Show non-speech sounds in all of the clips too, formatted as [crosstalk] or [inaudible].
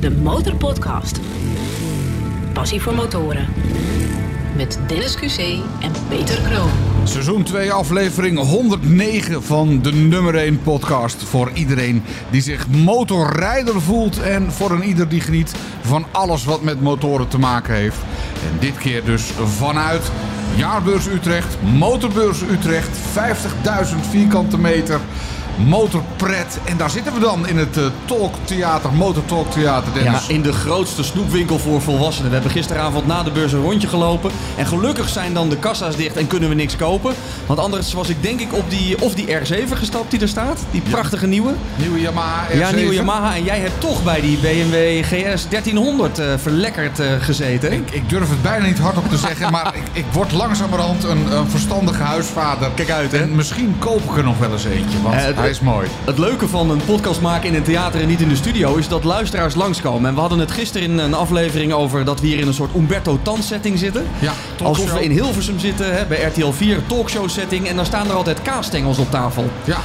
de Motorpodcast. Passie voor motoren. Met Dennis QC en Peter Kroon. Seizoen 2, aflevering 109 van de nummer 1 podcast. Voor iedereen die zich motorrijder voelt en voor een ieder die geniet van alles wat met motoren te maken heeft. En dit keer dus vanuit Jaarbeurs Utrecht, Motorbeurs Utrecht, 50.000 vierkante meter. Motorpret. En daar zitten we dan in het uh, Talktheater, Motortalktheater. Ja, Dennis. in de grootste snoepwinkel voor volwassenen. We hebben gisteravond na de beurs een rondje gelopen. En gelukkig zijn dan de kassa's dicht en kunnen we niks kopen. Want anders was ik denk ik op die, of die R7 gestapt die er staat. Die prachtige nieuwe. Nieuwe Yamaha R7. Ja, nieuwe Yamaha. En jij hebt toch bij die BMW GS 1300 eh, verlekkerd eh, gezeten. Ik, ik durf het bijna niet hardop te [laughs] zeggen, maar ik, ik word langzamerhand een, een verstandige huisvader. Kijk uit, hè? En misschien koop ik er nog wel eens eentje, want Eh, hij is mooi. Het leuke van een podcast maken in een theater en niet in de studio is dat luisteraars langskomen. En we hadden het gisteren in een aflevering over dat we hier in een soort Umberto Tan setting zitten. Ja, Alsof we in Hilversum zitten, hè, bij RTL 4, talkshow setting. En dan staan er altijd kaasstengels op tafel. Ja,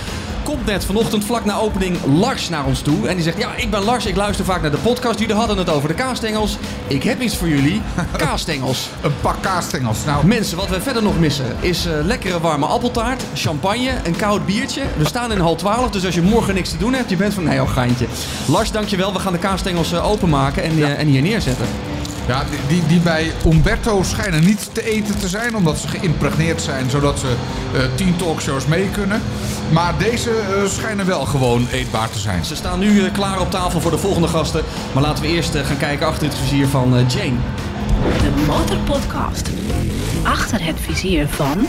Komt net vanochtend vlak na opening Lars naar ons toe. En die zegt, ja, ik ben Lars, ik luister vaak naar de podcast. Jullie hadden het over de kaasstengels. Ik heb iets voor jullie. [laughs] Kaasstengels. een pak kaasstengels. Nou, Mensen, wat we verder nog missen is eh, lekkere warme appeltaart, champagne, een koud biertje. We staan in hal 12, dus als je morgen niks te doen hebt, je bent van nee, oh geintje. Lars, dankjewel. We gaan de kaasstengels eh, openmaken en, eh, en hier neerzetten. Ja, die, die, die bij Umberto schijnen niet te eten te zijn, omdat ze geïmpregneerd zijn, zodat ze eh, tien talkshows mee kunnen. Maar deze eh, schijnen wel gewoon eetbaar te zijn. Ze staan nu eh, klaar op tafel voor de volgende gasten. Maar laten we eerst gaan kijken achter het vizier van eh, Jane. De Motorpodcast. Achter het vizier van...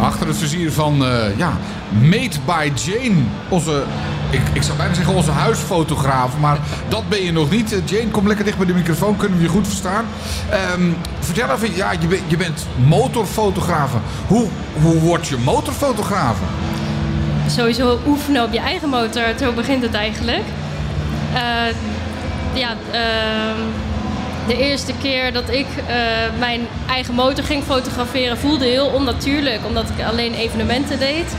Achter het vizier van, eh, ja, Made by Jane. Onze, ik, ik zou bijna zeggen onze huisfotograaf, maar dat ben je nog niet. Eh, Jane, kom lekker dicht bij de microfoon, kunnen we je goed verstaan. Ehm, vertel even, ja, je, je bent motorfotograaf. Hoe, hoe word je motorfotograaf? sowieso oefenen op je eigen motor. Zo begint het eigenlijk. Eh, ja, ehm, de eerste keer dat ik eh, mijn eigen motor ging fotograferen voelde heel onnatuurlijk, omdat ik alleen evenementen deed.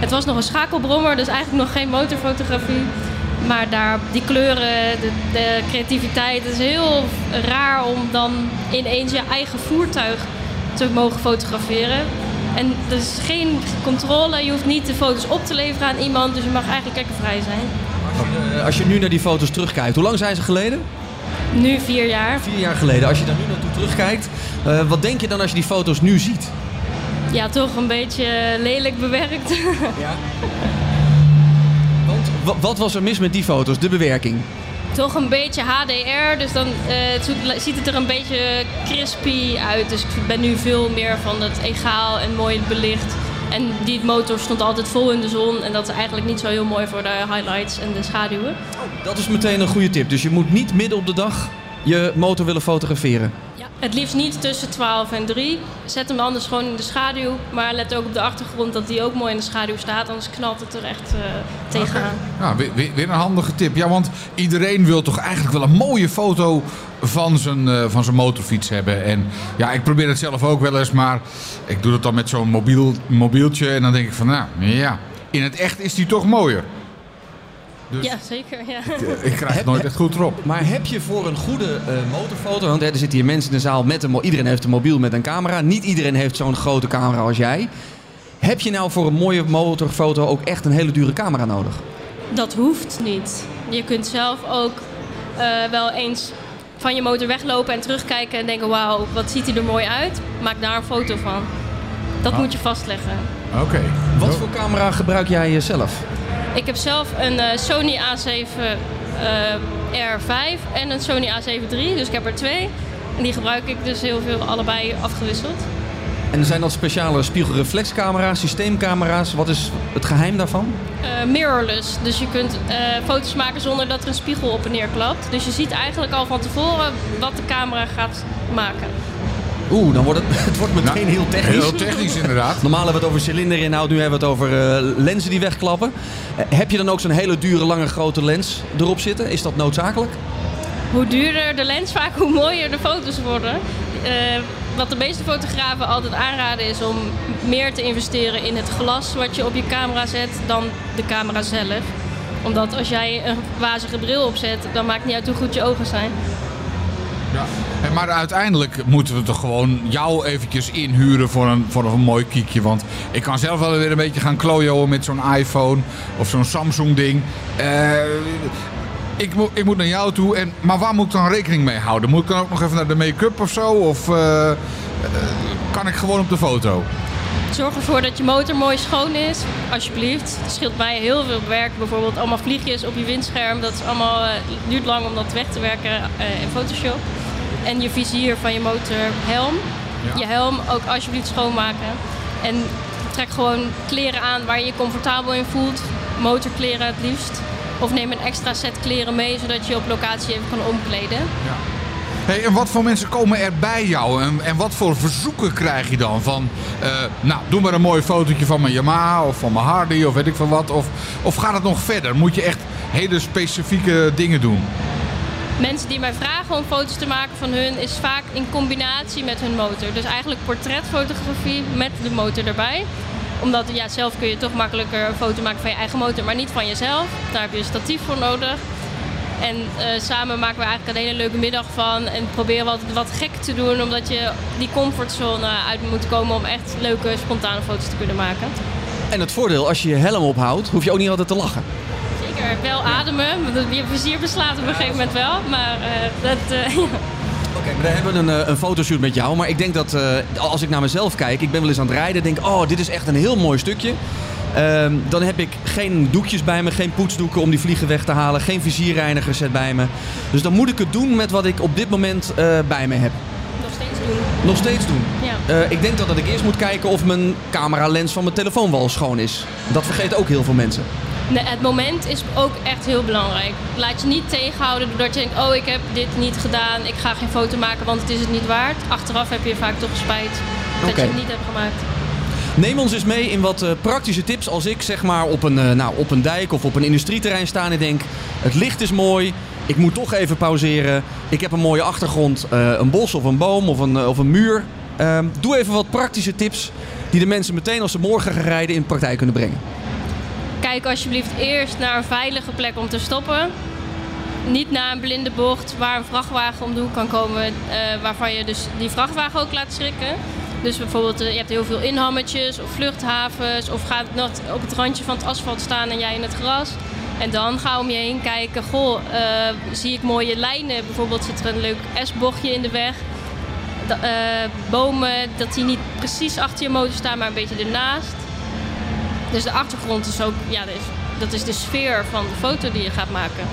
Het was nog een schakelbrommer, dus eigenlijk nog geen motorfotografie. Maar daar, die kleuren, de, de creativiteit, het is heel raar om dan ineens je eigen voertuig te mogen fotograferen. En er is geen controle, je hoeft niet de foto's op te leveren aan iemand, dus je mag eigenlijk lekker vrij zijn. Als je nu naar die foto's terugkijkt, hoe lang zijn ze geleden? Nu vier jaar. Vier jaar geleden. Als je daar nu naartoe terugkijkt, eh, wat denk je dan als je die foto's nu ziet? Ja, toch een beetje lelijk bewerkt. [laughs] Ja. Want wa- wat was er mis met die foto's, de bewerking? toch een beetje HDR, dus dan eh, het ziet het er een beetje crispy uit. Dus ik ben nu veel meer van het egaal en mooi belicht. En die motor stond altijd vol in de zon en dat is eigenlijk niet zo heel mooi voor de highlights en de schaduwen. Dat is meteen een goede tip. Dus je moet niet midden op de dag je motor willen fotograferen. Het liefst niet tussen 12 en 3. Zet hem anders gewoon in de schaduw. Maar let ook op de achtergrond dat die ook mooi in de schaduw staat. Anders knalt het er echt eh, tegenaan. Ja, weer, een handige tip. Ja, want iedereen wil toch eigenlijk wel een mooie foto van zijn, eh, van zijn motorfiets hebben. En ja, ik probeer het zelf ook wel eens, maar ik doe het dan met zo'n mobiel, mobieltje. En dan denk ik van, nou ja, in het echt is die toch mooier. Dus Ja, zeker. Ja. ik krijg het nooit echt goed erop. Maar heb je voor een goede eh, motorfoto, want hè, er zitten hier mensen in de zaal met een iedereen heeft een mobiel met een camera. Niet iedereen heeft zo'n grote camera als jij. Heb je nou voor een mooie motorfoto ook echt een hele dure camera nodig? Dat hoeft niet. Je kunt zelf ook eh, wel eens van je motor weglopen en terugkijken en denken: wauw, wat ziet hij er mooi uit. Maak daar een foto van. Dat moet je vastleggen. Oké. Wat voor camera gebruik jij eh, zelf? Ik heb zelf een eh, Sony A7 eh, R5 en een Sony A7 III, dus ik heb er twee. En die gebruik ik dus heel veel allebei afgewisseld. En zijn dat speciale spiegelreflexcamera's, systeemcamera's? Wat is het geheim daarvan? Eh, mirrorless, dus je kunt foto's maken zonder dat er een spiegel op en neer klapt. Dus je ziet eigenlijk al van tevoren wat de camera gaat maken. Oeh, dan wordt het, [laughs] het wordt meteen heel technisch. Heel technisch inderdaad. Normaal hebben we het over cilinderinhoud, nu hebben we het over eh, lenzen die wegklappen. Eh, heb je dan ook zo'n hele dure, lange, grote lens erop zitten? Is dat noodzakelijk? Hoe duurder de lens vaak, hoe mooier de foto's worden. Eh, wat de meeste fotografen altijd aanraden is om meer te investeren in het glas wat je op je camera zet dan de camera zelf. Omdat als jij een wazige bril opzet, dan maakt niet uit hoe goed je ogen zijn. Ja. Maar uiteindelijk moeten we toch gewoon jou eventjes inhuren voor een, voor een mooi kiekje. Want ik kan zelf wel weer een beetje gaan klojoen met zo'n iPhone of zo'n Samsung ding. Eh, ik, moet, ik moet naar jou toe. En, maar waar moet ik dan rekening mee houden? Moet ik dan ook nog even naar de make-up of zo? Of eh, eh, kan ik gewoon op de foto? Zorg ervoor dat je motor mooi schoon is, alsjeblieft. Het scheelt mij heel veel werk. Bijvoorbeeld allemaal vliegjes op je windscherm. Dat is allemaal, eh, duurt lang om dat weg te werken in Photoshop. En je vizier van je motor, helm. Ja. Je helm ook alsjeblieft schoonmaken. En trek gewoon kleren aan waar je je comfortabel in voelt. Motorkleren het liefst. Of neem een extra set kleren mee, zodat je op locatie even kan omkleden. Hey, en wat voor mensen komen er bij jou? En, en wat voor verzoeken krijg je dan? Van, eh, nou, doe maar een mooi fotootje van mijn Yamaha of van mijn Harley of weet ik veel wat. Of, of gaat het nog verder? Moet je echt hele specifieke dingen doen? Mensen die mij vragen om foto's te maken van hun is vaak in combinatie met hun motor. Dus eigenlijk portretfotografie met de motor erbij. Omdat ja, zelf kun je toch makkelijker een foto maken van je eigen motor, maar niet van jezelf. Daar heb je een statief voor nodig. En eh, samen maken we eigenlijk een hele leuke middag van. En proberen altijd wat gek te doen, omdat je die comfortzone uit moet komen om echt leuke, spontane foto's te kunnen maken. En het voordeel, als je je helm ophoudt, hoef je ook niet altijd te lachen. Zeker, wel ademen. want Je vizier beslaat op een gegeven moment wel. Maar eh, dat, eh, [laughs] Oké, maar we hebben een, eh, een fotoshoot met jou. Maar ik denk dat als ik naar mezelf kijk, ik ben wel eens aan het rijden, denk oh, dit is echt een heel mooi stukje. Ehm, dan heb ik geen doekjes bij me, geen poetsdoeken om die vliegen weg te halen, geen vizierreiniger set bij me. Dus dan moet ik het doen met wat ik op dit moment bij me heb. nog steeds doen. Nog steeds doen. Ja. Ik denk dat, dat ik eerst moet kijken of mijn cameralens van mijn telefoon wel schoon is. Dat vergeten ook heel veel mensen. Het moment is ook echt heel belangrijk. Laat je niet tegenhouden doordat je denkt: oh, ik heb dit niet gedaan, ik ga geen foto maken, want het is het niet waard. Achteraf heb je vaak toch spijt dat je het niet hebt gemaakt. Neem ons eens mee in wat eh, praktische tips als ik zeg maar op een, eh, nou, op een dijk of op een industrieterrein sta en denk het licht is mooi, ik moet toch even pauzeren. Ik heb een mooie achtergrond, eh, een bos of een boom of een, of een muur. Ehm, doe even wat praktische tips die de mensen meteen als ze morgen gaan rijden in de praktijk kunnen brengen. Kijk alsjeblieft eerst naar een veilige plek om te stoppen. Niet naar een blinde bocht waar een vrachtwagen om de hoek kan komen, eh, waarvan je dus die vrachtwagen ook laat schrikken. Dus bijvoorbeeld, eh, je hebt heel veel inhammetjes of vluchthavens of gaat nog op het randje van het asfalt staan en jij in het gras. En dan ga om je heen kijken, goh, eh, zie ik mooie lijnen. Bijvoorbeeld zit er een leuk S-bochtje in de weg. Bomen, dat die niet precies achter je motor staan, maar een beetje ernaast. Dus de achtergrond is ook, ja, dat is, dat is de sfeer van de foto die je gaat maken.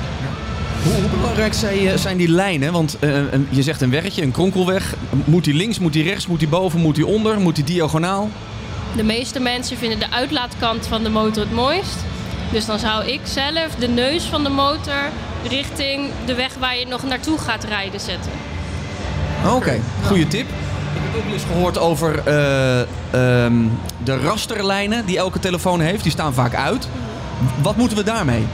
Hoe, hoe belangrijk zijn, eh, zijn die lijnen? Want eh, een- je zegt een weggetje, een kronkelweg. Moet die links, moet die rechts, moet die boven, moet die onder, moet die diagonaal? De meeste mensen vinden de uitlaatkant van de motor het mooist. Dus dan zou ik zelf de neus van de motor richting de weg waar je nog naartoe gaat rijden zetten. Oké, goede tip. Heb ook wel eens gehoord over eh, ehm, de rasterlijnen die elke telefoon heeft. Die staan vaak uit. Wat moeten we daarmee?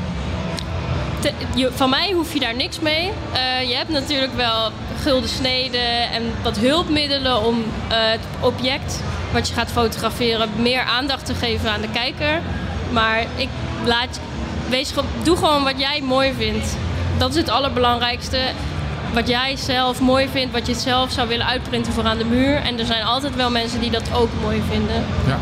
Je, van mij hoef je daar niks mee. Eh, je hebt natuurlijk wel gulden sneden en wat hulpmiddelen om eh, het object wat je gaat fotograferen meer aandacht te geven aan de kijker. Maar ik laat, wees, doe gewoon wat jij mooi vindt. Dat is het allerbelangrijkste. Wat jij zelf mooi vindt, wat je zelf zou willen uitprinten voor aan de muur. En er zijn altijd wel mensen die dat ook mooi vinden. Ja.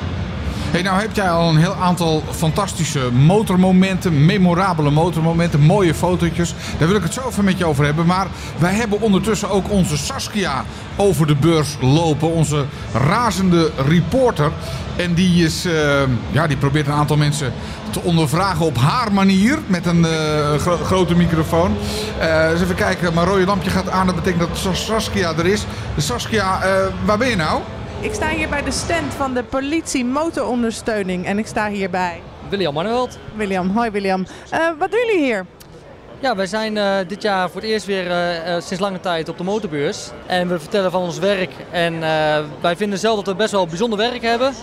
Hey, nou heb jij al een heel aantal fantastische motormomenten, memorabele motormomenten, mooie fotootjes. Daar wil ik het zo even met je over hebben. Maar wij hebben ondertussen ook onze Saskia over de beurs lopen. Onze razende reporter. En die, is, eh, ja, die probeert een aantal mensen te ondervragen op haar manier. Met een eh, gro- grote microfoon. Eh, eens even kijken, mijn rode lampje gaat aan. Dat betekent dat Sas- Saskia er is. Saskia, waar ben je nou? Ik sta hier bij de stand van de politie motorondersteuning en ik sta hier bij William Manuelt. William. Hoi William. Eh, wat doen jullie hier? Ja, wij zijn eh, dit jaar voor het eerst weer eh, sinds lange tijd op de motorbeurs. En we vertellen van ons werk. En wij vinden zelf dat we best wel bijzonder werk hebben.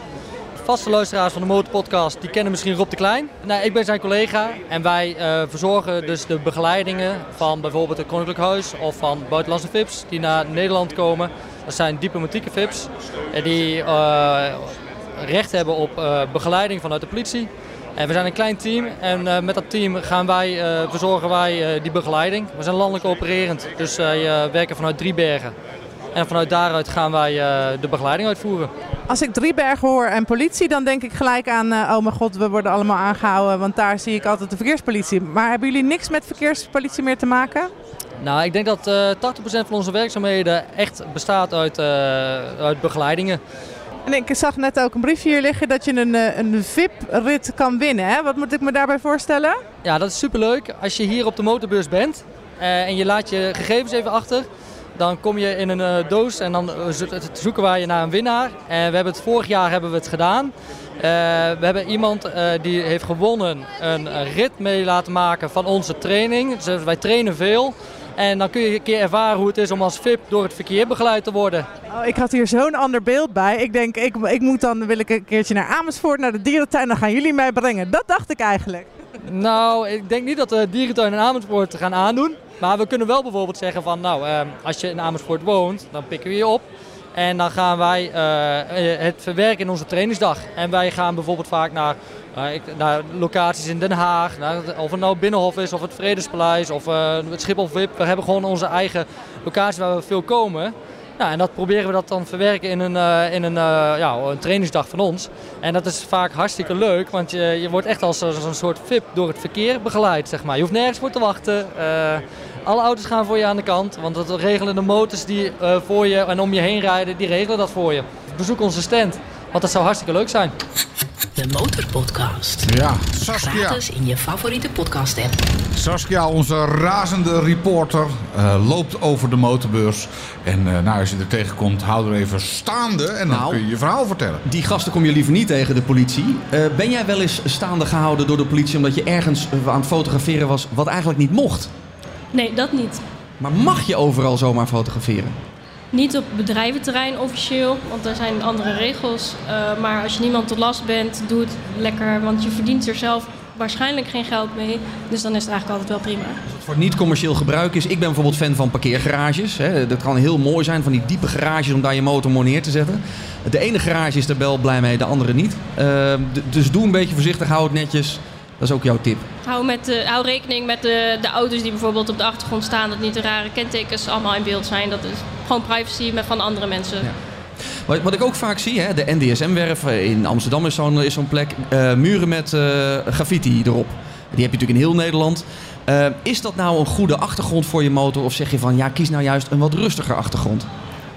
Vaste luisteraars van de Motorpodcast, die kennen misschien Rob de Klein. Nou, ik ben zijn collega en wij eh, verzorgen dus de begeleidingen van bijvoorbeeld het Koninklijk Huis of van buitenlandse VIP's die naar Nederland komen. Dat zijn diplomatieke VIP's en die eh, recht hebben op eh, begeleiding vanuit de politie. En we zijn een klein team en eh, met dat team gaan wij, eh, verzorgen wij eh, die begeleiding. We zijn landelijk opererend, dus wij werken vanuit Driebergen. En vanuit daaruit gaan wij de begeleiding uitvoeren. Als ik Driebergen hoor en politie, dan denk ik gelijk aan... eh, oh mijn god, we worden allemaal aangehouden, want daar zie ik altijd de verkeerspolitie. Maar hebben jullie niks met verkeerspolitie meer te maken? Nou, ik denk dat eh 80% van onze werkzaamheden echt bestaat uit, eh, uit begeleidingen. En ik zag net ook een briefje hier liggen dat je een, een VIP-rit kan winnen. Hè? Wat moet ik me daarbij voorstellen? Ja, dat is superleuk. Als je hier op de motorbeurs bent en je laat je gegevens even achter, dan kom je in een eh, doos en dan eh, zo- zoeken wij je naar een winnaar. En we hebben het vorig jaar hebben we het gedaan. Eh, we hebben iemand die heeft gewonnen een rit mee laten maken van onze training. Dus wij trainen veel. En dan kun je een keer ervaren hoe het is om als VIP door het verkeer begeleid te worden. Oh, ik had hier zo'n ander beeld bij. Ik denk, ik, ik moet dan wil ik een keertje naar Amersfoort, naar de dierentuin. Dan gaan jullie mij brengen. Dat dacht ik eigenlijk. Nou, ik denk niet dat we dierentuin in Amersfoort gaan aandoen. Maar we kunnen wel bijvoorbeeld zeggen van, nou, eh, als je in Amersfoort woont, dan pikken we je op. En dan gaan wij eh, eh, het verwerken in onze trainingsdag. En wij gaan bijvoorbeeld vaak naar, eh, naar locaties in Den Haag. Naar, of het nou Binnenhof is, of het Vredespaleis, of eh, het Schiphol VIP. We hebben gewoon onze eigen locatie waar we veel komen. Nou, en dat proberen we dat dan verwerken in een, in een, ja, een trainingsdag van ons. En dat is vaak hartstikke leuk, want je, je wordt echt als, als een soort VIP door het verkeer begeleid. Zeg maar. Je hoeft nergens voor te wachten. Alle auto's gaan voor je aan de kant, want dat regelen de motors die eh, voor je en om je heen rijden, die regelen dat voor je. Bezoek onze stand, want dat zou hartstikke leuk zijn. De Motorpodcast. Ja, Saskia. Gratis in je favoriete podcast app. Saskia, onze razende reporter, eh, loopt over de motorbeurs. En eh, nou, als je er tegenkomt, hou er even staande en dan Nou. kun je je verhaal vertellen. Die gasten kom je liever niet tegen, de politie. Eh, ben jij wel eens staande gehouden door de politie omdat je ergens aan het fotograferen was wat eigenlijk niet mocht? Nee, dat niet. Maar mag je overal zomaar fotograferen? Niet op bedrijventerrein officieel, want daar zijn andere regels. Eh, maar als je niemand tot last bent, doe het lekker, want je verdient er zelf waarschijnlijk geen geld mee. Dus dan is het eigenlijk altijd wel prima. Voor niet-commercieel gebruik is. Ik ben bijvoorbeeld fan van parkeergarages. Hè. Dat kan heel mooi zijn, van die diepe garages om daar je motor mooi neer te zetten. De ene garage is er wel blij mee, de andere niet. Eh, dus doe een beetje voorzichtig, hou het netjes. Dat is ook jouw tip. Hou, met, hou rekening met de, de auto's die bijvoorbeeld op de achtergrond staan, dat niet de rare kentekens allemaal in beeld zijn. Dat is gewoon privacy met van andere mensen. Ja. Wat, wat ik ook vaak zie, hè, de NDSM-werf in Amsterdam is zo'n is zo'n plek. eh, muren met eh, graffiti erop. Die heb je natuurlijk in heel Nederland. Eh, is dat nou een goede achtergrond voor je motor? Of zeg je van ja, kies nou juist een wat rustiger achtergrond?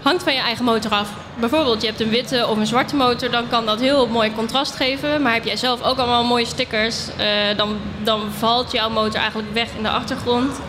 Hangt van je eigen motor af. Bijvoorbeeld, je hebt een witte of een zwarte motor, dan kan dat heel mooi contrast geven. Maar heb jij zelf ook allemaal mooie stickers, eh, dan, dan valt jouw motor eigenlijk weg in de achtergrond.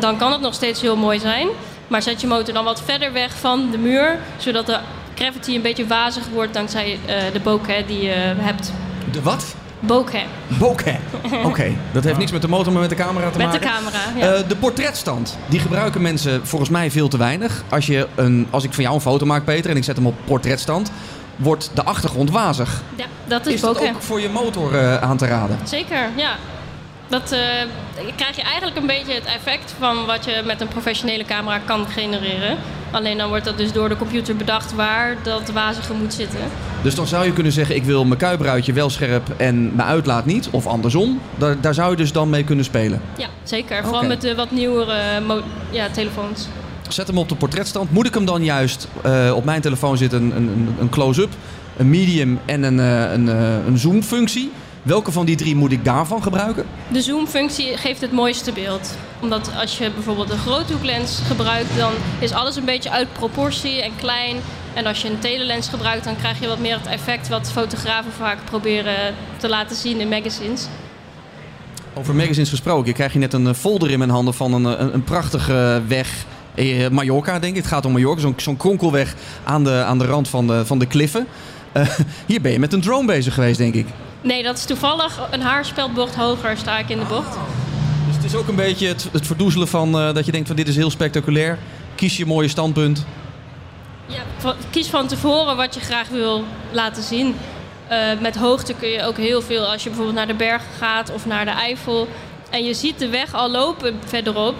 Dan kan het nog steeds heel mooi zijn. Maar zet je motor dan wat verder weg van de muur, zodat de gravity een beetje wazig wordt dankzij eh, de bokeh die je hebt. De wat? Bokeh, Bokeh. [laughs] Oké, dat heeft niks met de motor, maar met de camera te met de maken. camera. Ja. Eh, de portretstand, die gebruiken mensen volgens mij veel te weinig. Als, je een, als ik van jou een foto maak, Peter, en ik zet hem op portretstand, wordt de achtergrond wazig. ja, dat is, Is dat ook voor je motor eh, aan te raden? Zeker, ja. Dat eh, krijg je eigenlijk een beetje het effect van wat je met een professionele camera kan genereren. Alleen dan wordt dat dus door de computer bedacht waar dat wazige moet zitten. Dus dan zou je kunnen zeggen, ik wil mijn kuipruitje wel scherp en mijn uitlaat niet. Of andersom. Daar, daar zou je dus dan mee kunnen spelen. Ja, zeker. Vooral met de wat nieuwere ja, telefoons. Zet hem op de portretstand. Moet ik hem dan juist... eh, op mijn telefoon zit een, een, een close-up, een medium en een, eh, een, een zoom-functie. Welke van die drie moet ik daarvan gebruiken? De zoom-functie geeft het mooiste beeld. Omdat als je bijvoorbeeld een groothoeklens gebruikt, dan is alles een beetje uit proportie en klein. En als je een telelens gebruikt, dan krijg je wat meer het effect wat fotografen vaak proberen te laten zien in magazines. Over magazines gesproken. Ik krijg je net een eh, folder in mijn handen van een, eh, een, een prachtige weg. eh, Mallorca, denk ik. Het gaat om Mallorca. Zo'n kronkelweg aan de, aan de rand van de, van de kliffen. Eh, [laughs] hier ben je met een drone bezig geweest, denk ik. Nee, dat is toevallig een haarspeldbocht hoger sta ik in de bocht. Dus het is ook een beetje het, het verdoezelen van eh, dat je denkt van dit is heel spectaculair. Kies je mooie standpunt. Ja, kies van tevoren wat je graag wil laten zien. Eh, met hoogte kun je ook heel veel als je bijvoorbeeld naar de bergen gaat of naar de Eifel. En je ziet de weg al lopen verderop.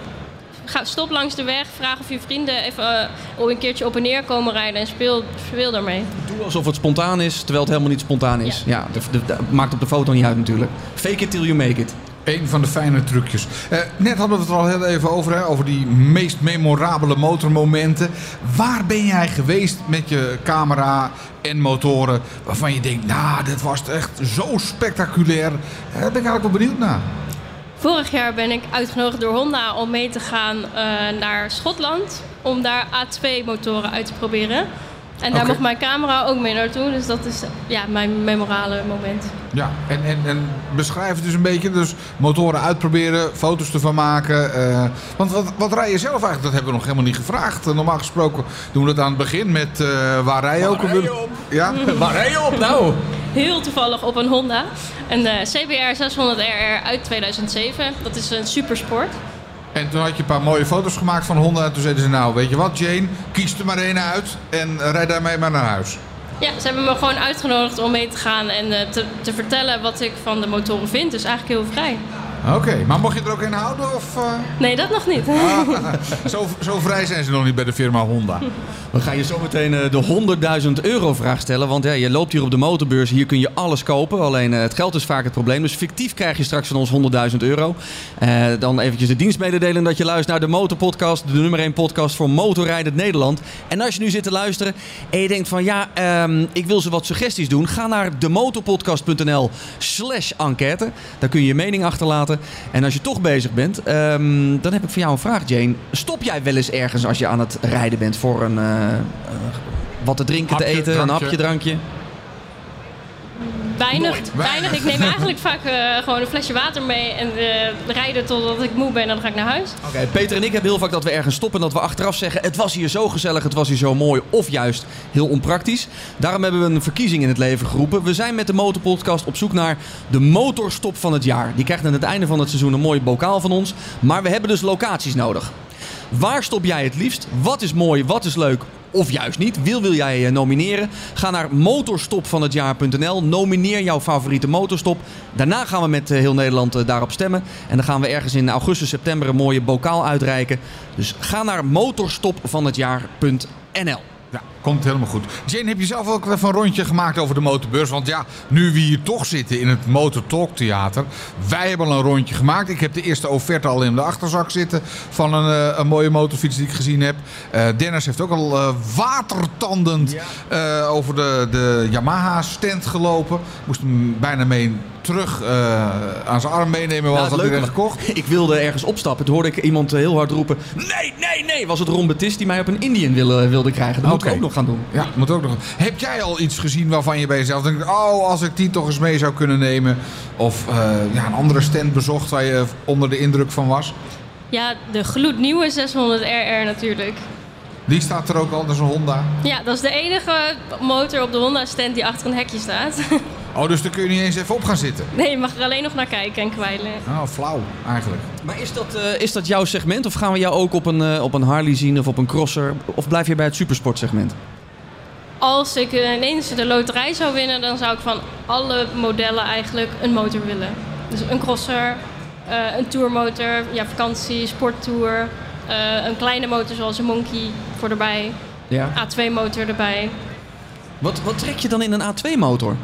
Ga, stop langs de weg, vraag of je vrienden even op een keertje op en neer komen rijden en speel, speel daarmee. Doe alsof het spontaan is, terwijl het helemaal niet spontaan is. Ja, de, de- de- maakt op de foto niet uit natuurlijk. Fake it till you make it. Een van de fijne trucjes. Eh, net hadden we het er al heel even over, hè, over die meest memorabele motormomenten. Waar ben jij geweest met je camera en motoren waarvan je denkt, nou, dit was echt zo spectaculair. Daar ben ik eigenlijk wel benieuwd naar. Vorig jaar ben ik uitgenodigd door Honda om mee te gaan eh, naar Schotland. Om daar A2-motoren uit te proberen. En daar mocht mijn camera ook mee naartoe. Dus dat is ja, mijn memorale moment. Ja, en, en, en beschrijf het dus een beetje. Dus motoren uitproberen, foto's ervan maken. eh, want wat, wat rij je zelf eigenlijk? Dat hebben we nog helemaal niet gevraagd. Eh, Normaal gesproken doen we het aan het begin met eh, waar rij je ook rij je op? Ja? [laughs] Waar rij je op nou? Heel toevallig op een Honda. Een CBR 600RR uit 2007. Dat is een supersport. En toen had je een paar mooie foto's gemaakt van Honda. En toen zeiden ze, nou, weet je wat, Jane? Kies er maar één uit en rijd daarmee maar naar huis. Ja, ze hebben me gewoon uitgenodigd om mee te gaan en eh, te, te vertellen wat ik van de motoren vind. Dus eigenlijk heel vrij. Oké, maar mocht je er ook in houden? Of, eh? Nee, dat nog niet. zo, zo vrij zijn ze nog niet bij de firma Honda. We gaan je zo meteen eh, de 100.000 euro vraag stellen. Want ja, je loopt hier op de motorbeurs. Hier kun je alles kopen. Alleen eh, het geld is vaak het probleem. Dus fictief krijg je straks van ons 100.000 euro. Eh, dan eventjes de dienstmededeling dat je luistert naar de Motorpodcast. De nummer 1 podcast voor motorrijdend Nederland. En als je nu zit te luisteren en je denkt van ja, ehm, ik wil ze wat suggesties doen. Ga naar demotorpodcast.nl slash enquête. Daar kun je je mening achterlaten. En als je toch bezig bent, ehm, dan heb ik voor jou een vraag Jane. Stop jij wel eens ergens als je aan het rijden bent voor een... eh, eh, wat te drinken, Hapje, te eten, een hapje, drankje. Weinig, Nooit. weinig. Ik neem eigenlijk vaak eh, gewoon een flesje water mee en eh, rijden totdat ik moe ben en dan ga ik naar huis. Oké, Peter en ik hebben heel vaak dat we ergens stoppen en dat we achteraf zeggen: het was hier zo gezellig, het was hier zo mooi, of juist heel onpraktisch. Daarom hebben we een verkiezing in het leven geroepen. We zijn met de Motorpodcast op zoek naar de motorstop van het jaar. Die krijgt aan het einde van het seizoen een mooi bokaal van ons, maar we hebben dus locaties nodig. Waar stop jij het liefst? Wat is mooi? Wat is leuk? Of juist niet. Wil wil jij eh, nomineren? Ga naar motorstopvanhetjaar.nl. Nomineer jouw favoriete motorstop. Daarna gaan we met eh, heel Nederland eh, daarop stemmen. En dan gaan we ergens in augustus, september een mooie bokaal uitreiken. Dus ga naar motorstopvanhetjaar.nl. Ja, komt helemaal goed. Jane, heb je zelf ook even een rondje gemaakt over de motorbeurs? Want ja, nu we hier toch zitten in het Motor Talk Theater. Wij hebben al een rondje gemaakt. Ik heb de eerste offerte al in de achterzak zitten van een, eh, een mooie motorfiets die ik gezien heb. Eh, Dennis heeft ook al eh, watertandend over de, de Yamaha stand gelopen. Moest hem bijna mee terug aan zijn arm meenemen, want Nou, het hij gekocht. [laughs] Ik wilde ergens opstappen. Toen hoorde ik iemand heel hard roepen: Nee, nee, nee. Was het Ron die mij op een Indian wilde, wilde krijgen? Dat Oké. ook nog gaan doen. Ja, moet ook nog. Heb jij al iets gezien waarvan je bij jezelf denkt: oh, als ik die toch eens mee zou kunnen nemen? Of eh, ja, een andere stand bezocht waar je onder de indruk van was? Ja, de gloednieuwe 600RR natuurlijk. Die staat er ook al, dat is een Honda. Ja, dat is de enige motor op de Honda-stand die achter een hekje staat. [laughs] Oh, dus daar kun je niet eens even op gaan zitten. Nee, je mag er alleen nog naar kijken en kwijlen. Oh, flauw eigenlijk. Maar is dat, eh, is dat jouw segment? Of gaan we jou ook op een, eh, op een Harley zien of op een crosser? Of blijf je bij het supersportsegment? Als ik eh, ineens de loterij zou winnen, dan zou ik van alle modellen eigenlijk een motor willen. Dus een crosser, eh, een tourmotor, ja, vakantie, sporttour. eh, een kleine motor zoals een Monkey voor erbij. Ja. A2-motor erbij. Wat, wat trek je dan in een A2-motor?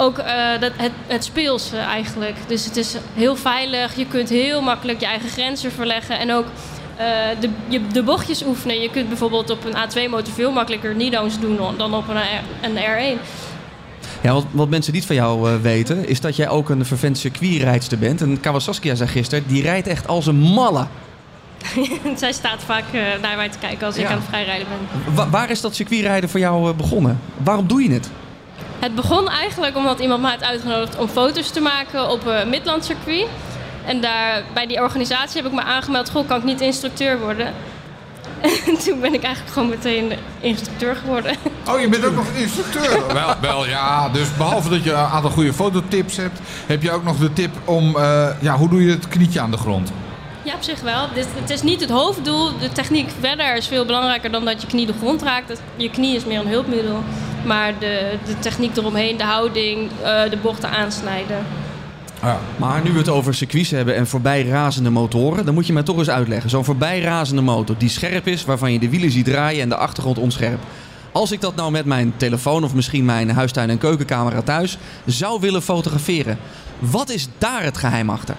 Ook eh, dat, het, het speelse eigenlijk. Dus het is heel veilig. Je kunt heel makkelijk je eigen grenzen verleggen. En ook eh, de, je, de bochtjes oefenen. Je kunt bijvoorbeeld op een A2-motor veel makkelijker Nido's doen dan op een, een R1. Ja, wat, wat mensen niet van jou eh, weten, is dat jij ook een vervent circuitrijdster bent. En Kawasaki zei gisteren, die rijdt echt als een malle. [laughs] Zij staat vaak eh, naar mij te kijken als ik aan het vrijrijden ben. Wa- waar is dat circuitrijden voor jou eh, begonnen? Waarom doe je het? Het begon eigenlijk omdat iemand mij had uitgenodigd om foto's te maken op een Midland circuit. En daar, bij die organisatie heb ik me aangemeld, goh, kan ik niet instructeur worden? [laughs] En toen ben ik eigenlijk gewoon meteen instructeur geworden. Oh, je bent ook nog instructeur. wel, wel, ja. Dus behalve dat je een aantal goede fototips hebt, heb je ook nog de tip om, eh, ja, hoe doe je het knietje aan de grond? Ja, op zich wel. Dit, het is niet het hoofddoel. De techniek verder is veel belangrijker dan dat je knie de grond raakt. Je knie is meer een hulpmiddel. Maar de, de techniek eromheen, de houding, eh, de bochten aansnijden. Ja. Maar nu we het over circuits hebben en voorbijrazende motoren, dan moet je mij toch eens uitleggen. Zo'n voorbijrazende motor die scherp is, waarvan je de wielen ziet draaien en de achtergrond onscherp. Als ik dat nou met mijn telefoon of misschien mijn huistuin- en keukencamera thuis zou willen fotograferen, wat is daar het geheim achter?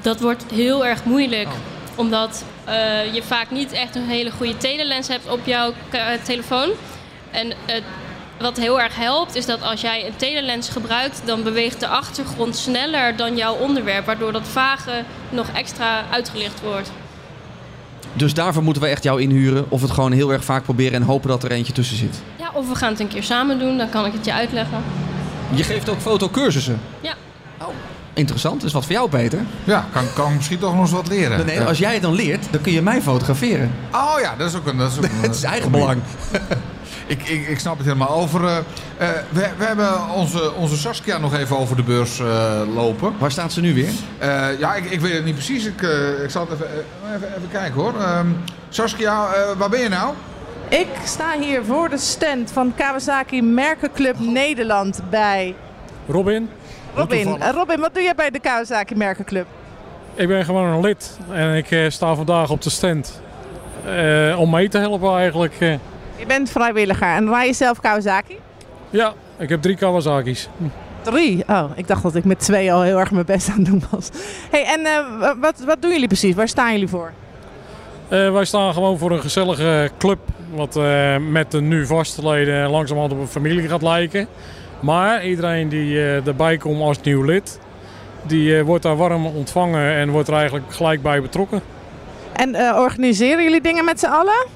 Dat wordt heel erg moeilijk. Oh. Omdat eh, je vaak niet echt een hele goede telelens hebt op jouw telefoon. En het, wat heel erg helpt is dat als jij een telelens gebruikt, dan beweegt de achtergrond sneller dan jouw onderwerp. Waardoor dat vage nog extra uitgelicht wordt. Dus daarvoor moeten we echt jou inhuren of het gewoon heel erg vaak proberen en hopen dat er eentje tussen zit. Ja, of we gaan het een keer samen doen, dan kan ik het je uitleggen. Je geeft ook fotocursussen. Ja. Oh, interessant. is wat voor jou, Peter. Ja, kan, kan misschien toch nog eens wat leren. Nee, als jij het dan leert, dan kun je mij fotograferen. Oh ja, dat is ook een... Dat is ook [laughs] een Het is eigen belang. [laughs] Ik, ik, ik snap het helemaal over. eh, eh, we, we hebben onze, onze Saskia nog even over de beurs eh, lopen. Waar staat ze nu weer? Eh, ja, ik, ik weet het niet precies. Ik, eh, ik zal het even, even, even kijken hoor. Ehm, Saskia, eh, waar ben je nou? Ik sta hier voor de stand van Kawasaki Merkenclub Nederland bij Robin, Robin. Robin, wat doe jij bij de Kawasaki Merkenclub? ik ben gewoon een lid en ik eh, sta vandaag op de stand eh, om mee te helpen eigenlijk. Je bent vrijwilliger en rij je zelf Kawasaki? ja, ik heb drie Kawasaki's. Drie? Oh, ik dacht dat ik met twee al heel erg mijn best aan het doen was. hey, en eh, wa- wat, wat doen jullie precies? Waar staan jullie voor? Eh, wij staan gewoon voor een gezellige club wat eh, met de nu vaste leden langzamerhand op een familie gaat lijken. Maar iedereen die erbij komt als nieuw lid, die wordt daar warm ontvangen en wordt er eigenlijk gelijk bij betrokken. En organiseren jullie dingen met z'n allen?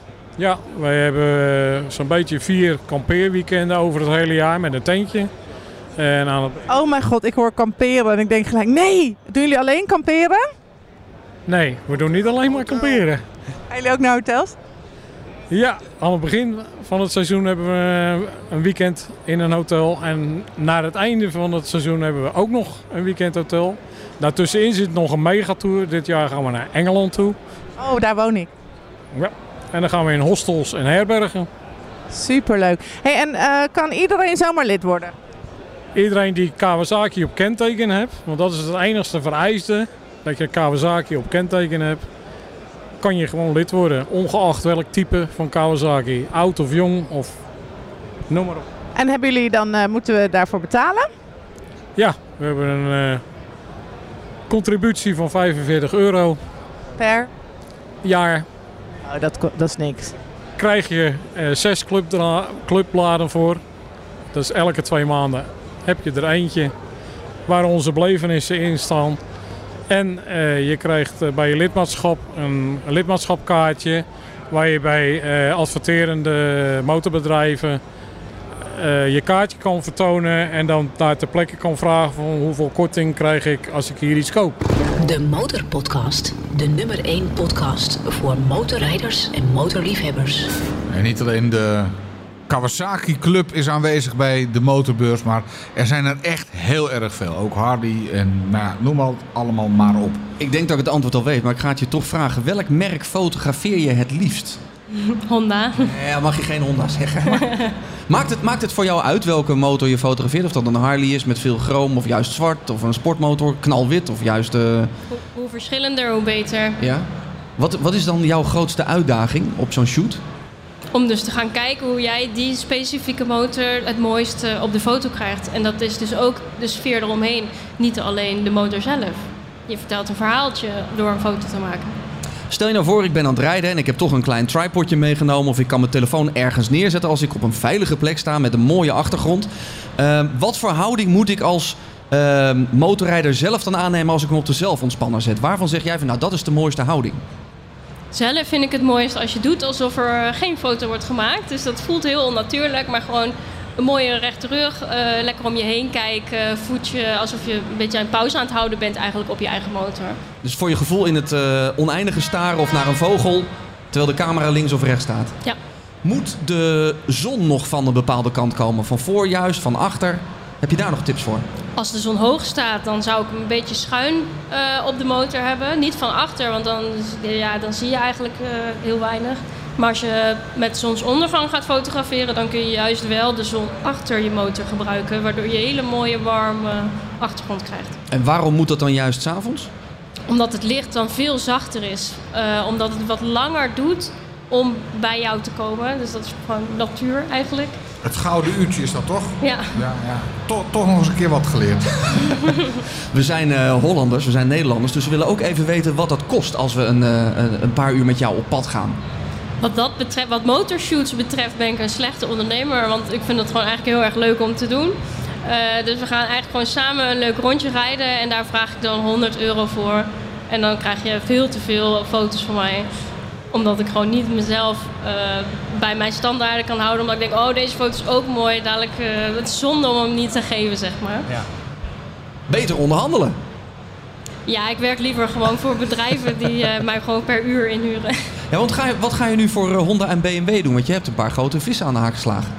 Ja, wij hebben eh, zo'n beetje vier kampeerweekenden over het hele jaar met een tentje. En aan het Oh mijn god, ik hoor kamperen en ik denk gelijk, nee! Doen jullie alleen kamperen? Nee, we doen niet alleen maar kamperen. Gaan jullie ook naar hotels? Ja, aan het begin van het seizoen hebben we een weekend in een hotel. En naar het einde van het seizoen hebben we ook nog een weekendhotel. Daartussenin zit nog een megatour. Dit jaar gaan we naar Engeland toe. Oh, daar woon ik. Ja. En dan gaan we in hostels en herbergen. Superleuk. Hey, en eh, kan iedereen zomaar lid worden? Iedereen die Kawasaki op kenteken hebt, want dat is het enigste vereiste, dat je Kawasaki op kenteken hebt, kan je gewoon lid worden. Ongeacht welk type van Kawasaki. Oud of jong of noem maar op. En hebben jullie dan, eh, moeten we daarvoor betalen? Ja, we hebben een eh, contributie van 45 euro Per? jaar. Oh, dat, dat is niks. Krijg je eh, zes clubbladen voor. Dat is elke twee maanden heb je er eentje waar onze belevenissen in staan. En eh, je krijgt eh, bij je lidmaatschap een, lidmaatschapkaartje waar je bij eh, adverterende motorbedrijven je kaartje kan vertonen en dan daar ter plekke kan vragen van hoeveel korting krijg ik als ik hier iets koop. De Motorpodcast. De nummer 1 podcast voor motorrijders en motorliefhebbers. En niet alleen de Kawasaki Club is aanwezig bij de motorbeurs, maar er zijn er echt heel erg veel. Ook Harley en nou, ja, noem het allemaal maar op. Ik denk dat ik het antwoord al weet, maar ik ga het je toch vragen. Welk merk fotografeer je het liefst? Honda. Ja, mag je geen Honda zeggen. Maar [laughs] maakt, het, maakt het voor jou uit welke motor je fotografeert? Of dat een Harley is met veel chroom of juist zwart? Of een sportmotor knalwit of juist... eh, Hoe, hoe verschillender, hoe beter. ja? Wat, wat is dan jouw grootste uitdaging op zo'n shoot? Om dus te gaan kijken hoe jij die specifieke motor het mooiste op de foto krijgt. En dat is dus ook de sfeer eromheen. Niet alleen de motor zelf. Je vertelt een verhaaltje door een foto te maken. Stel je nou voor, ik ben aan het rijden en ik heb toch een klein tripodje meegenomen. Of ik kan mijn telefoon ergens neerzetten als ik op een veilige plek sta met een mooie achtergrond. Ehm, wat voor houding moet ik als ehm, motorrijder zelf dan aannemen als ik hem op de zelfontspanner zet? Waarvan zeg jij van nou dat is de mooiste houding? Zelf vind ik het mooist als je doet alsof er geen foto wordt gemaakt. Dus dat voelt heel onnatuurlijk, maar gewoon een mooie rechte rug. eh, lekker om je heen kijken. Voetje alsof je een beetje een pauze aan het houden bent eigenlijk op je eigen motor. Dus voor je gevoel in het eh, oneindige staren of naar een vogel terwijl de camera links of rechts staat. Ja. Moet de zon nog van een bepaalde kant komen? Van voor juist, van achter? Heb je daar nog tips voor? Als de zon hoog staat, dan zou ik hem een beetje schuin eh, op de motor hebben. Niet van achter, want dan, ja, dan zie je eigenlijk heel weinig. Maar als je met zonsondergang gaat fotograferen, dan kun je juist wel de zon achter je motor gebruiken, waardoor je hele mooie warme achtergrond krijgt. En waarom moet dat dan juist s'avonds? Omdat het licht dan veel zachter is. Eh, omdat het wat langer doet om bij jou te komen. Dus dat is gewoon natuur eigenlijk. Het gouden uurtje is dat toch? Ja. Ja, ja. Toch, toch nog eens een keer wat geleerd. [laughs] We zijn eh, Hollanders, we zijn Nederlanders, dus we willen ook even weten wat dat kost als we een, eh, een paar uur met jou op pad gaan. Wat dat betreft, wat motorshoots betreft, ben ik een slechte ondernemer. Want ik vind het gewoon eigenlijk heel erg leuk om te doen. Eh, dus we gaan eigenlijk gewoon samen een leuk rondje rijden. En daar vraag ik dan 100 euro voor. En dan krijg je veel te veel foto's van mij. Omdat ik gewoon niet mezelf eh, bij mijn standaarden kan houden. Omdat ik denk, oh deze foto is ook mooi. Dadelijk, eh, het is zonde om hem niet te geven, zeg maar. Beter onderhandelen. Ja, ik werk liever gewoon voor bedrijven die eh, mij gewoon per uur inhuren. Ja, want ga je, wat ga je nu voor eh, Honda en BMW doen? Want je hebt een paar grote vissen aan de haak geslagen.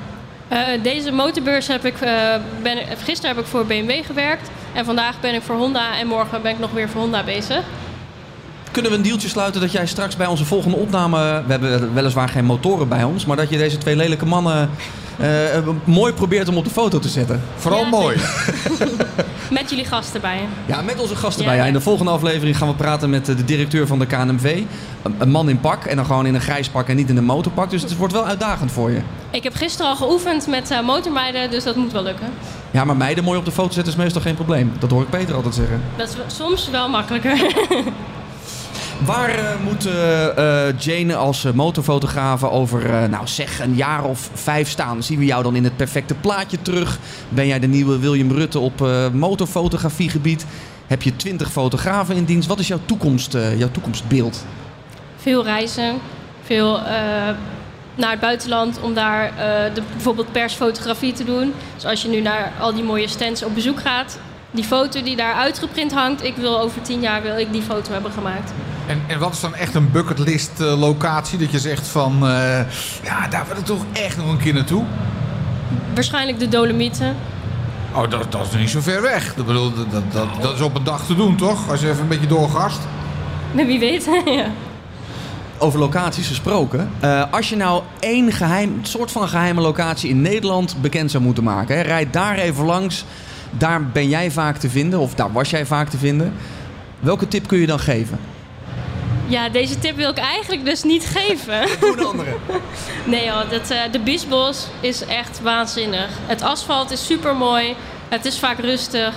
Eh, deze motorbeurs heb ik, eh, ben, gisteren heb ik voor BMW gewerkt. En vandaag ben ik voor Honda en morgen ben ik nog weer voor Honda bezig. Kunnen we een deeltje sluiten dat jij straks bij onze volgende opname... We hebben weliswaar geen motoren bij ons... maar dat je deze twee lelijke mannen mooi probeert om op de foto te zetten. Vooral Ja, mooi. [laughs] [laughs] Met jullie gasten bij. Ja, met onze gasten bij. Ja, ja. in de volgende aflevering gaan we praten met eh, de directeur van de KNMV. Een, man in pak en dan gewoon in een grijs pak en niet in een motorpak. Dus het wordt wel uitdagend voor je. Ik heb gisteren al geoefend met eh, motormeiden, dus dat moet wel lukken. Ja, maar meiden mooi op de foto zetten is meestal geen probleem. Dat hoor ik Peter altijd zeggen. Dat is soms wel makkelijker. [laughs] Waar eh, moet eh, Jane als eh, motorfotografe over, nou zeg, een jaar of vijf staan? Zien we jou dan in het perfecte plaatje terug? Ben jij de nieuwe William Rutte op motorfotografiegebied? Heb je twintig fotografen in dienst? Wat is jouw, toekomst, jouw toekomstbeeld? veel reizen, veel naar het buitenland om daar de, bijvoorbeeld persfotografie te doen. Dus als je nu naar al die mooie stands op bezoek gaat, die foto die daar uitgeprint hangt, ik wil over tien jaar wil ik die foto hebben gemaakt. En, en wat is dan echt een bucketlist eh, locatie dat je zegt van... eh, ja, daar wil ik toch echt nog een keer naartoe? Waarschijnlijk de Dolomieten. Oh, dat, dat is niet zo ver weg. Dat, bedoel, dat, dat, dat, dat is op een dag te doen, toch? Als je even een beetje doorgast. Maar wie weet. [laughs] ja. Over locaties gesproken. Eh, als je nou één geheim, soort van geheime locatie in Nederland bekend zou moeten maken. Hè, rijd daar even langs. Daar ben jij vaak te vinden. Of daar was jij vaak te vinden. Welke tip kun je dan geven? Ja, deze tip wil ik eigenlijk dus niet geven. [laughs] Doe een andere. Nee joh, dat, eh, de Biesbos is echt waanzinnig. Het asfalt is super mooi. Het is vaak rustig.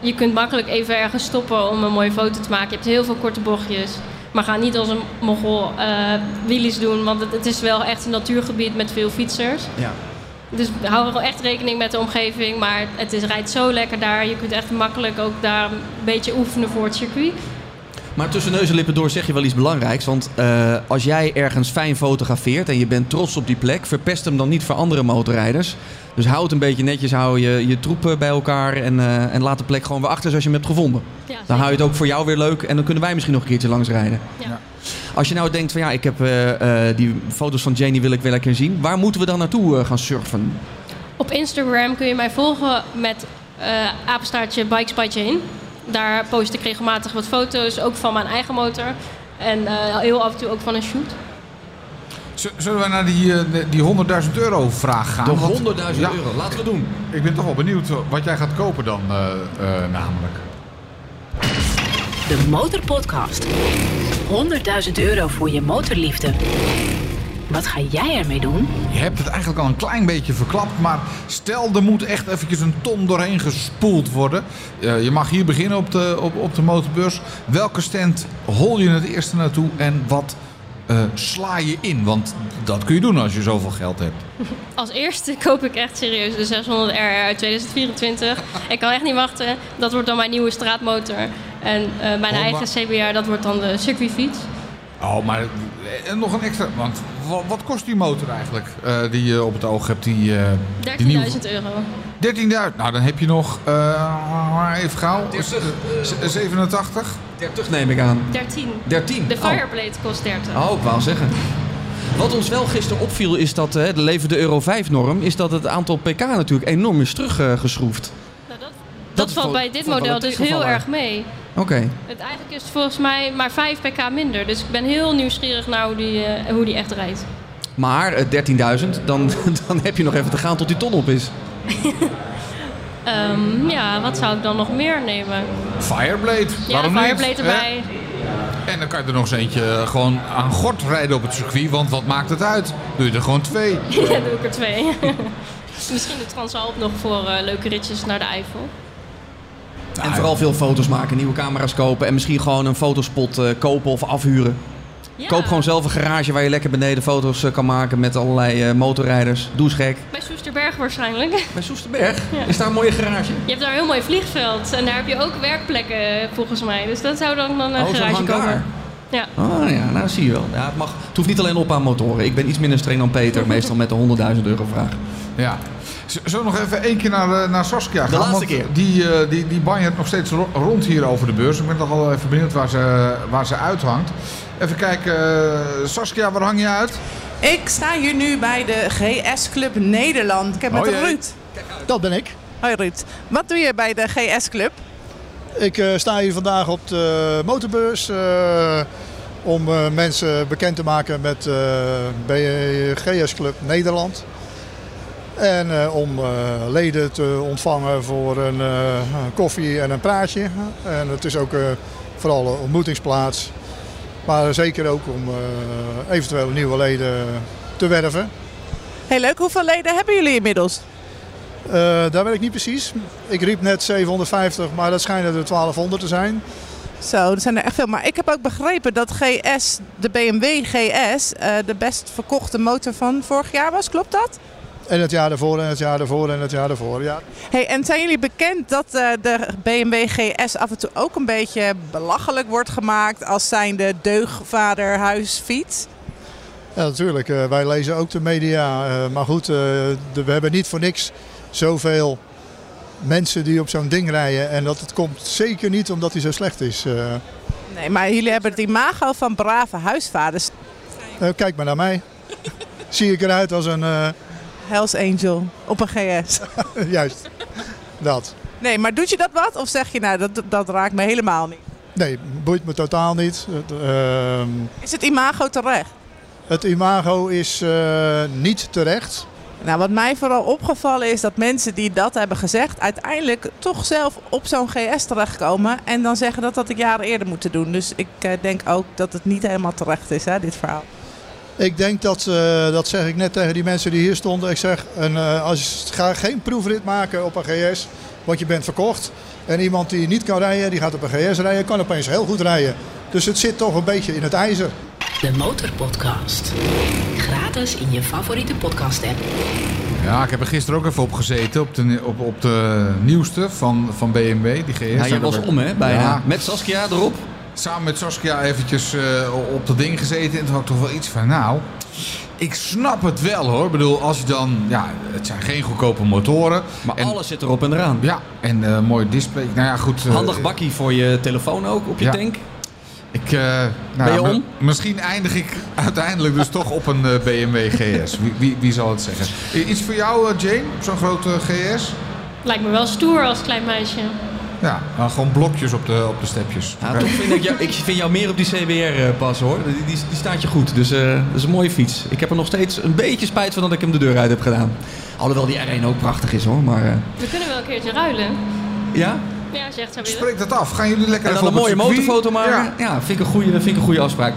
Je kunt makkelijk even ergens stoppen om een mooie foto te maken. Je hebt heel veel korte bochtjes. Maar ga niet als een mogol wheelies doen, want het, het is wel echt een natuurgebied met veel fietsers. Ja. Dus hou er wel echt rekening met de omgeving. Maar het is, rijdt zo lekker daar. Je kunt echt makkelijk ook daar een beetje oefenen voor het circuit. Maar tussen neus en lippen door zeg je wel iets belangrijks. Want eh, als jij ergens fijn fotografeert en je bent trots op die plek, verpest hem dan niet voor andere motorrijders. Dus houd het een beetje netjes, hou je, je troepen bij elkaar en, eh, en laat de plek gewoon weer achter zoals je hem hebt gevonden. Ja, Dan hou je het ook voor jou weer leuk en dan kunnen wij misschien nog een keertje langs rijden. Ja. Als je nou denkt van ja, ik heb eh, eh, die foto's van Janie wil ik wel lekker zien. Waar moeten we dan naartoe gaan surfen? Op Instagram kun je mij volgen met eh apenstaartje Bikes by Jane. Daar post ik regelmatig wat foto's, ook van mijn eigen motor. En eh, heel af en toe ook van een shoot. Z- Zullen we naar die, eh, die 100.000 euro vraag gaan? De Want- 100.000 Ja, euro, laten we doen. Ik ben toch wel benieuwd wat jij gaat kopen dan, eh, eh, namelijk. De Motorpodcast. 100.000 euro voor je motorliefde. Wat ga jij ermee doen? Je hebt het eigenlijk al een klein beetje verklapt, maar stel er moet echt eventjes een ton doorheen gespoeld worden. Eh, je mag hier beginnen op de, op, op de motorbeurs. Welke stand hol je het eerste naartoe en wat eh, sla je in? Want dat kun je doen als je zoveel geld hebt. [laughs] Als eerste koop ik echt serieus de 600 RR uit 2024. ik kan echt niet wachten. Dat wordt dan mijn nieuwe straatmotor. En eh, mijn Oh, eigen CBR, dat wordt dan de circuitfiets. Oh, maar eh, nog een extra. Want wat, wat kost die motor eigenlijk eh, die je op het oog hebt? Die, eh, die nieuwe- 13.000 euro. 13.000. Nou, dan heb je nog. eh, even gauw. Z- 87. 30 neem ik aan. 13. 13. De Oh. Fireblade kost 30. Oh, ik wou zeggen. Wat ons wel gisteren opviel is dat eh, de levende Euro 5-norm... is dat het aantal pk natuurlijk enorm is teruggeschroefd. Nou, dat, dat, Dat valt bij dit model dus heel erg mee. Oké. Het, eigenlijk is het volgens mij maar 5 pk minder. Dus ik ben heel nieuwsgierig naar hoe die, eh, hoe die echt rijdt. Maar eh, 13.000, dan, [laughs] dan heb je nog even te gaan tot die ton op is. [laughs] Ehm, ja, wat zou ik dan nog meer nemen? Fireblade. Ja, Waarom Fireblade niet? erbij. En dan kan je er nog eens eentje eh, gewoon aan gort rijden op het circuit. Want wat maakt het uit? Doe je er gewoon twee. [laughs] Ja, doe ik er twee. Misschien de Transalp nog voor eh, leuke ritjes naar de Eifel. En vooral veel foto's maken, nieuwe camera's kopen en misschien gewoon een fotospot eh, kopen of afhuren. Ja, Koop gewoon zelf een garage waar je lekker beneden foto's eh, kan maken met allerlei eh, motorrijders. Doe eens gek. Bij Soesterberg waarschijnlijk. [laughs] Bij Soesterberg is daar een mooie garage. Je hebt daar een heel mooi vliegveld. En daar heb je ook werkplekken volgens mij. Dus dat zou dan dan een Oh, garage komen. Ja. Oh ja, nou zie je wel. Ja, het, mag, het hoeft niet alleen op aan motoren. Ik ben iets minder streng dan Peter, meestal met de 100.000 euro vraag. Ja. Zullen we nog even één keer naar, eh, naar Saskia gaan? laatste Want keer. Die, eh, die, die banjert nog steeds ro- rond hier over de beurs. Ik ben toch al even benieuwd waar ze, waar ze uithangt. Even kijken. eh, Saskia, waar hang je uit? Ik sta hier nu bij de GS Club Nederland. Ik heb met jee. Ruud. Dat ben ik. Hoi Ruud. Wat doe je bij de GS Club? Ik sta hier vandaag op de motorbeurs eh, om eh, mensen bekend te maken met eh BGS Club Nederland. En eh, om eh, leden te ontvangen voor een eh, koffie en een praatje. En het is ook vooral een ontmoetingsplaats. Maar zeker ook om eventueel nieuwe leden te werven. Heel leuk. Hoeveel leden hebben jullie inmiddels? Daar weet ik niet precies. Ik riep net 750, maar dat schijnen er 1200 te zijn. Zo, er zijn er echt veel. Maar ik heb ook begrepen dat GS, de BMW GS, de best verkochte motor van vorig jaar was. Klopt dat? En het jaar daarvoor, en het jaar daarvoor, en het jaar daarvoor. Ja. Hey, en zijn jullie bekend dat eh, de BMW GS af en toe ook een beetje belachelijk wordt gemaakt als zijnde deugvaderhuisfiets? ja, natuurlijk. eh, wij lezen ook de media. eh, maar goed, de- we hebben niet voor niks zoveel mensen die op zo'n ding rijden. En dat het komt zeker niet omdat hij zo slecht is. Nee, maar jullie hebben het imago van brave huisvaders. Kijk maar naar mij. Zie ik eruit als een... Hells Angel op een GS. [laughs] juist, dat. Nee, maar doet je dat wat? Of zeg je nou, dat, dat raakt me helemaal niet? Nee, boeit me totaal niet. Ehm, Is het imago terecht? het imago is eh, niet terecht. Nou, wat mij vooral opgevallen is dat mensen die dat hebben gezegd, uiteindelijk toch zelf op zo'n GS terechtkomen en dan zeggen dat dat ik jaren eerder moeten doen. Dus ik eh, denk ook dat het niet helemaal terecht is, hè, dit verhaal. Ik denk dat, eh, dat zeg ik net tegen die mensen die hier stonden. Ik zeg, een, eh, als je, ga geen proefrit maken op een GS, want je bent verkocht. En iemand die niet kan rijden, die gaat op een GS rijden, kan opeens heel goed rijden. Dus het zit toch een beetje in het ijzer. De Motorpodcast. Gratis in je favoriete podcast-app. Ja, ik heb er gisteren ook even op gezeten. Op de, op, op de nieuwste van, van BMW, die GS. Ja, je was om hè, bijna. Ja. Met Saskia erop. Samen met Saskia eventjes eh, op dat ding gezeten. En toen had ik toch wel iets van, nou, ik snap het wel hoor. Ik bedoel, als je dan, ja, het zijn geen goedkope motoren. Maar En- alles zit erop en eraan. Ja, en eh mooi display. Nou ja, goed. eh, Handig bakkie voor je telefoon ook op je Ja. tank. Ik, eh, nou, Ben je ja, om? m- Misschien eindig ik [laughs] uiteindelijk dus toch op een BMW GS. Wie, wie, wie zal het zeggen? Iets voor jou, Jane, op zo'n grote GS? Lijkt me wel stoer als klein meisje. Ja, nou, gewoon blokjes op de, op de stepjes. Ja, toch vind ik, jou, ik vind jou meer op die CBR eh, passen hoor. Die, die, die staat je goed. Dus eh, dat is een mooie fiets. Ik heb er nog steeds een beetje spijt van dat ik hem de deur uit heb gedaan. Alhoewel die R1 ook prachtig is hoor. Maar eh, We kunnen wel een keertje ruilen. ja. Ja, als je echt zou willen. Spreek dat af. Gaan jullie lekker En even dan een mooie motorfoto maken. Ja. Ja, vind, ik een goede, vind ik een goede afspraak.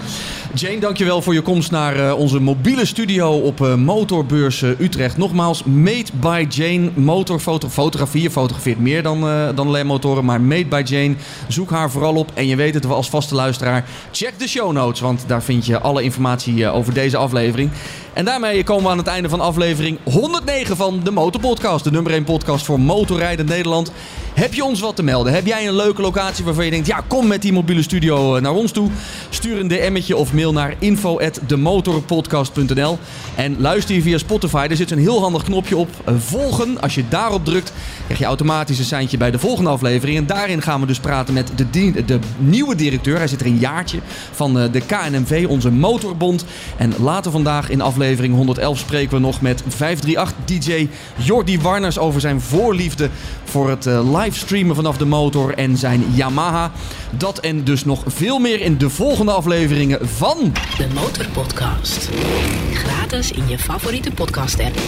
Jane, dankjewel voor je komst naar eh, onze mobiele studio op eh, Motorbeurs eh, Utrecht. Nogmaals, Made by Jane. Motorfoto, fotografie. Je fotografeert meer dan, eh, dan alleen motoren. Maar Made by Jane. Zoek haar vooral op. En je weet het, we als vaste luisteraar. Check de show notes, want daar vind je alle informatie over deze aflevering. En daarmee komen we aan het einde van aflevering 109 van de Motorpodcast. De nummer 1 podcast voor motorrijden Nederland. Heb je ons wat te melden? Heb jij een leuke locatie waarvan je denkt... ja, kom met die mobiele studio eh, naar ons toe. Stuur een DM'tje of mail naar info@demotorpodcast.nl En luister je via Spotify. Er zit een heel handig knopje op eh, volgen. Als je daarop drukt, krijg je automatisch een seintje bij de volgende aflevering. En daarin gaan we dus praten met de, de nieuwe directeur. Hij zit er een jaartje van eh, de KNMV, onze motorbond. En later vandaag in aflevering 111 spreken we nog met 538 DJ Jordi Warners over zijn voorliefde voor het eh, livestreamen vanaf de motor en zijn Yamaha. Dat en dus nog veel meer in de volgende afleveringen van... De Motorpodcast. Gratis in je favoriete podcast app.